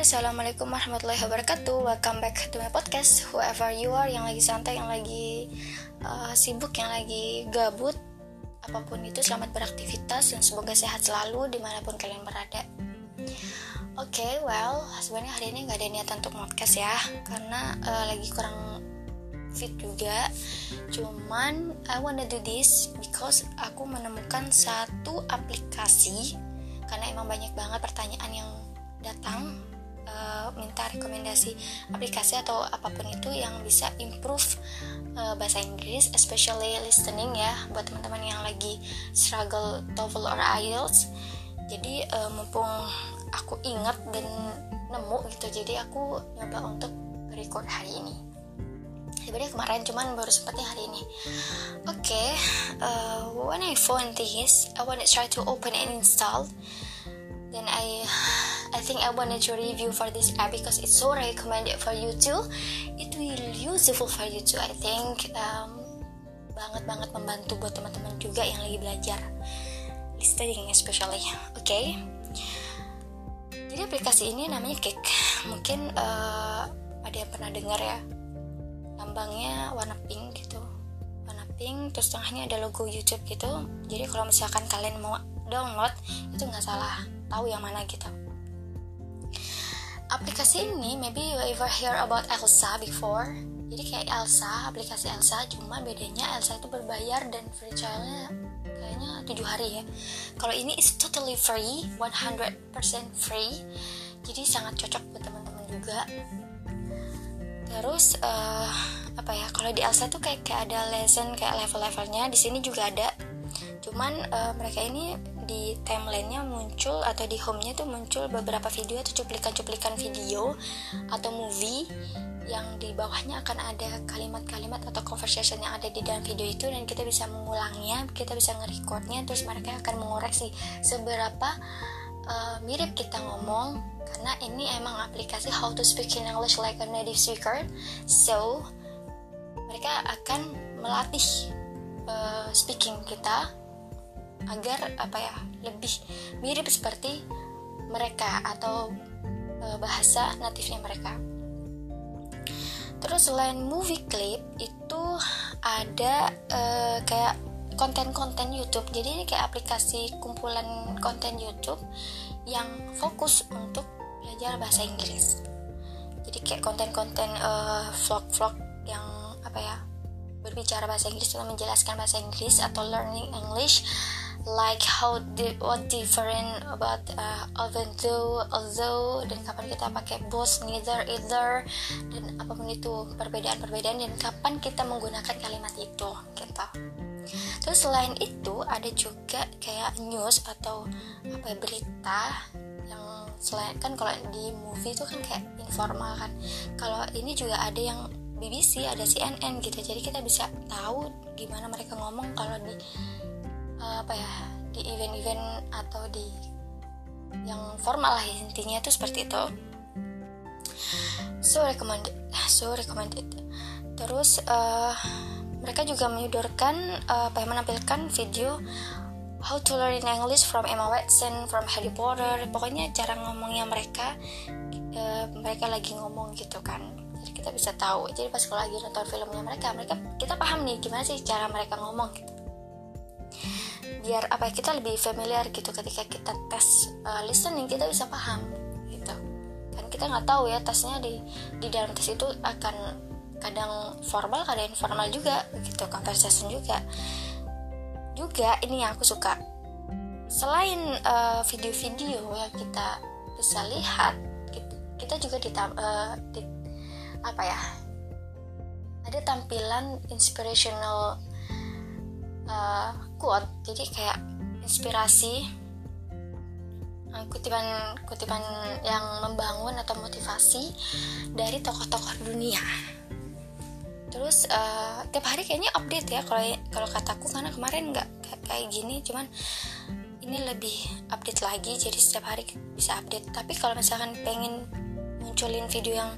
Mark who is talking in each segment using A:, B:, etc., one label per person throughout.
A: Assalamualaikum warahmatullahi wabarakatuh. Welcome back to my podcast Whoever you are, yang lagi santai, yang lagi uh, sibuk, yang lagi gabut Apa pun itu, selamat beraktivitas Dan semoga sehat selalu di mana pun kalian berada. Oke, okay, well, sebenarnya hari ini gak ada niatan untuk podcast ya Karena uh, lagi kurang fit juga. Cuman, I wanna do this Because aku menemukan satu aplikasi Karena emang banyak banget pertanyaan yang datang uh, minta rekomendasi aplikasi atau apa pun itu yang bisa improve uh, bahasa Inggris, especially listening ya buat teman-teman yang lagi struggle TOEFL or IELTS. Jadi uh, mumpung aku ingat dan nemu gitu, jadi aku nyoba untuk record hari ini. Sebenarnya kemarin cuman baru sempatnya hari ini. Oke, okay, uh, when I found this, I want to try to open and install. Then I I think I wanted to review for this app because it's so recommended for you too. It will useful for you too. I think um, banget banget membantu buat teman-teman juga yang lagi belajar listening especially. Oke. Okay? Jadi aplikasi ini namanya Cake. Mungkin uh, ada yang pernah dengar ya. Lambangnya warna pink gitu. Warna pink terus tengahnya ada logo YouTube gitu. Jadi kalau misalkan kalian mau download itu nggak salah tahu yang mana gitu aplikasi ini maybe you ever hear about Elsa before? Jadi kayak Elsa aplikasi Elsa cuma bedanya Elsa itu berbayar dan free trialnya kayaknya tujuh hari ya. Kalau ini is totally free 100% free. Jadi sangat cocok buat teman-teman juga. Terus uh, apa ya kalau di Elsa tuh kayak kayak ada lesson kayak level-levelnya di sini juga ada. Cuman uh, mereka ini di timelinenya muncul atau di home-nya tuh muncul beberapa video atau cuplikan-cuplikan video atau movie yang di bawahnya akan ada kalimat-kalimat atau conversation yang ada di dalam video itu dan kita bisa mengulangnya, kita bisa nge-recordnya terus mereka akan mengoreksi seberapa uh, mirip kita ngomong karena ini emang aplikasi how to speak in English like a native speaker. So mereka akan melatih uh, speaking kita agar apa ya lebih mirip seperti mereka atau e, bahasa natifnya mereka. Terus selain movie clip itu ada e, kayak konten-konten YouTube. Jadi ini kayak aplikasi kumpulan konten YouTube yang fokus untuk belajar bahasa Inggris. Jadi kayak konten-konten uh, vlog-vlog yang apa ya berbicara bahasa Inggris atau menjelaskan bahasa Inggris atau learning English like how di, what different about uh, even though although dan kapan kita pakai both neither either dan apa pun itu perbedaan-perbedaan dan kapan kita menggunakan kalimat itu gitu. Terus selain itu ada juga kayak news atau apa ya, berita yang selain kan kalau di movie itu kan kayak informal kan. Kalau ini juga ada yang BBC ada CNN gitu. Jadi kita bisa tahu gimana mereka ngomong kalau di apa ya di event-event atau di yang formal lah intinya itu seperti itu. So recommended so recommended terus uh, mereka juga menyodorkan uh, apa yang menampilkan video how to learn English from Emma Watson from Harry Potter pokoknya cara ngomongnya mereka uh, mereka lagi ngomong gitu kan. Jadi kita bisa tahu. Jadi pas kalau lagi nonton filmnya mereka mereka kita paham nih gimana sih cara mereka ngomong gitu biar apa ya, kita lebih familiar gitu ketika kita tes uh, listening kita bisa paham gitu. Kan kita nggak tahu ya tesnya di di dalam tes itu akan kadang formal kadang informal juga gitu. Conversation juga. Juga ini yang aku suka. Selain uh, video-video yang kita bisa lihat kita juga di, uh, di apa ya ada tampilan inspirational uh, quote jadi kayak inspirasi uh, kutipan kutipan yang membangun atau motivasi dari tokoh-tokoh dunia. Terus uh, tiap hari kayaknya update ya kalau kalau kataku karena kemarin nggak kayak gini cuman ini lebih update lagi jadi setiap hari bisa update. Tapi kalau misalkan pengen munculin video yang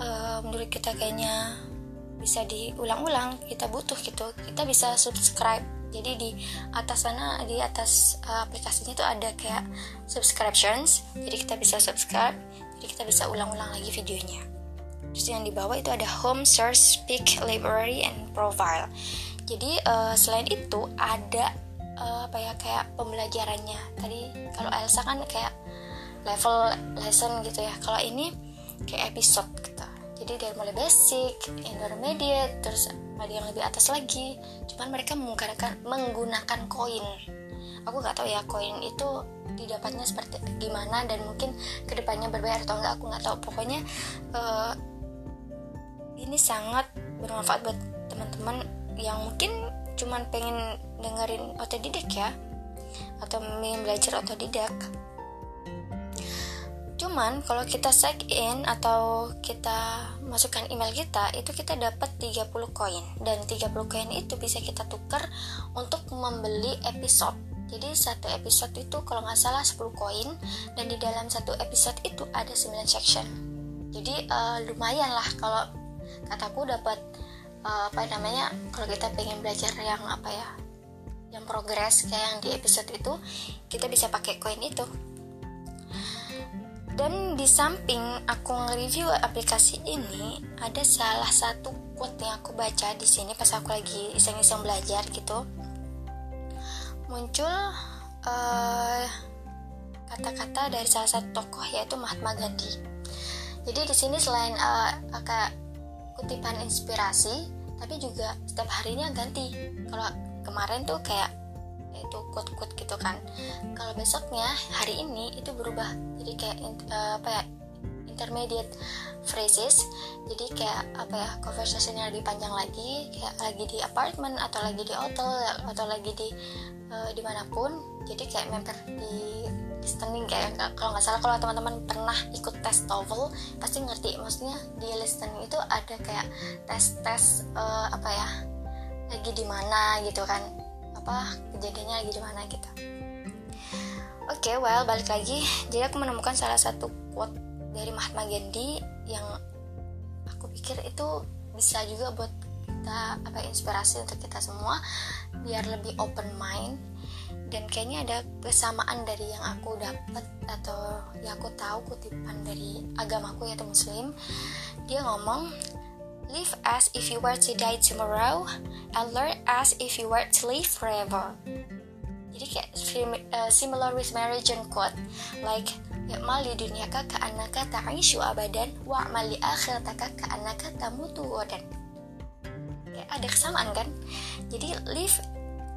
A: uh, menurut kita kayaknya bisa diulang-ulang kita butuh gitu kita bisa subscribe jadi di atas sana di atas uh, aplikasinya itu ada kayak subscriptions. Jadi kita bisa subscribe jadi kita bisa ulang-ulang lagi videonya. Terus yang di bawah itu ada home search speak library and profile. Jadi uh, selain itu ada uh, apa ya kayak pembelajarannya. Tadi kalau Elsa kan kayak level lesson gitu ya. Kalau ini kayak episode gitu. Jadi dari mulai basic intermediate terus ada yang lebih atas lagi. Cuman mereka menggunakan menggunakan koin. Aku nggak tahu ya koin itu didapatnya seperti gimana dan mungkin ke depannya berbayar atau enggak aku nggak tahu. Pokoknya uh, ini sangat bermanfaat buat teman-teman yang mungkin cuman pengen dengerin otodidak ya atau ingin belajar otodidak cuman kalau kita check in atau kita masukkan email kita itu kita dapat 30 koin. Dan 30 koin itu bisa kita tukar untuk membeli episode. Jadi satu episode itu kalau nggak salah 10 koin dan di dalam satu episode itu ada 9 section. Jadi uh, lumayan lah kalau kataku dapat uh, apa namanya kalau kita pengen belajar yang apa ya yang progres kayak yang di episode itu kita bisa pakai koin itu dan di samping aku nge-review aplikasi ini ada salah satu quote yang aku baca di sini pas aku lagi iseng-iseng belajar gitu muncul eh, kata-kata dari salah satu tokoh yaitu Mahatma Gandhi. Jadi di sini selain uh, kayak kutipan inspirasi, tapi juga setiap harinya ganti. Kalau kemarin tuh kayak itu quote-quote gitu kan. Kalau besoknya hari ini itu berubah. Jadi kayak uh, apa ya intermediate phrases. Jadi kayak apa ya conversationnya lebih panjang lagi kayak lagi di apartemen atau lagi di hotel atau lagi di uh, di mana pun. Jadi kayak member di listening kayak kalau nggak salah kalau teman-teman pernah ikut tes TOEFL pasti ngerti. Maksudnya di listening itu ada kayak tes-tes uh, apa ya lagi di mana gitu kan apa kejadiannya lagi di mana gitu. Oke, okay, well balik lagi. Jadi aku menemukan salah satu quote dari Mahatma Gandhi yang aku pikir itu bisa juga buat kita apa inspirasi untuk kita semua biar lebih open mind. Dan kayaknya ada kesamaan dari yang aku dapat atau yang aku tahu kutipan dari agamaku yaitu muslim. Dia ngomong live as if you were to die tomorrow and learn as if you were to live forever. Jadi kayak uh, similar with marriage and quote like i'mal di dunia ka annaka ta'ishu abadan wa amal di akhirataka ka annaka tamutu wadan ya, ada kesamaan kan? Jadi live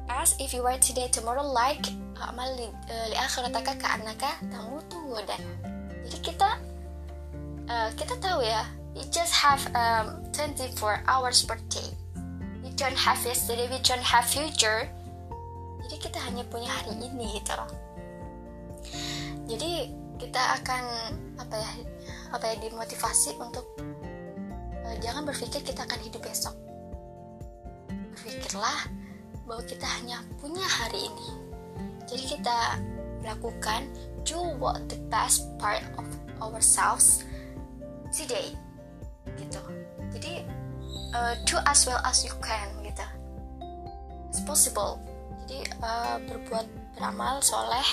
A: as if you were today tomorrow like amal li, uh, li akhirataka ka annaka tamutu wadan jadi kita uh, kita tahu ya we just have um, 24 hours per day. We don't have yesterday we don't have future. Jadi kita hanya punya hari ini gitu loh. Jadi kita akan apa ya apa ya dimotivasi untuk uh, jangan berpikir kita akan hidup besok. Berpikirlah bahwa kita hanya punya hari ini. Jadi kita lakukan do what the best part of ourselves today gitu. Jadi uh, do as well as you can gitu. As possible. Jadi uh, berbuat beramal soleh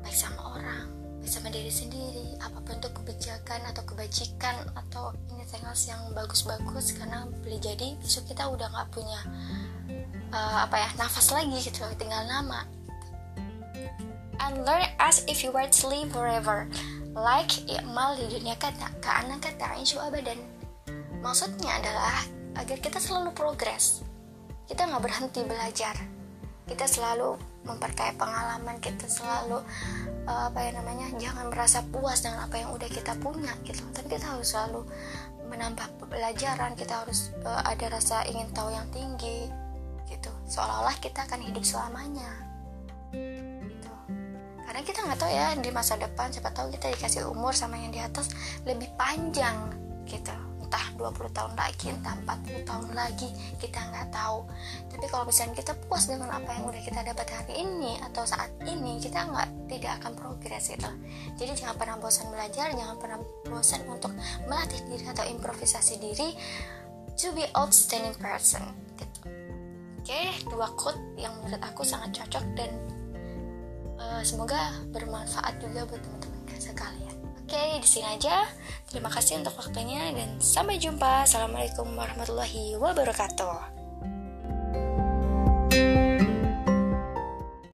A: baik sama orang baik sama diri sendiri apa pun itu kebijakan atau kebajikan atau ini tengos yang bagus-bagus karena boleh jadi besok kita udah nggak punya uh, apa ya nafas lagi gitu tinggal nama. And learn as if you were to live forever like ikmal di dunia kata anak kata insya abadan maksudnya adalah agar kita selalu progres. Kita nggak berhenti belajar. Kita selalu memperkaya pengalaman kita selalu uh, apa ya namanya jangan merasa puas dengan apa yang udah kita punya gitu. Tapi kita harus selalu menambah pelajaran kita harus uh, ada rasa ingin tahu yang tinggi gitu. Seolah-olah kita akan hidup selamanya karena kita nggak tahu ya di masa depan siapa tahu kita dikasih umur sama yang di atas lebih panjang gitu. Entah 20 tahun lagi entah 40 tahun lagi kita nggak tahu. Tapi kalau misalnya kita puas dengan apa yang udah kita dapat hari ini atau saat ini kita nggak tidak akan progres gitu. Jadi jangan pernah bosan belajar jangan pernah bosan untuk melatih diri atau improvisasi diri to be outstanding person gitu. Oke dua quote yang menurut aku sangat cocok dan uh, semoga bermanfaat juga buat teman-teman sekalian. Oke, di sini aja. Terima kasih untuk waktunya dan sampai jumpa. Assalamualaikum warahmatullahi wabarakatuh.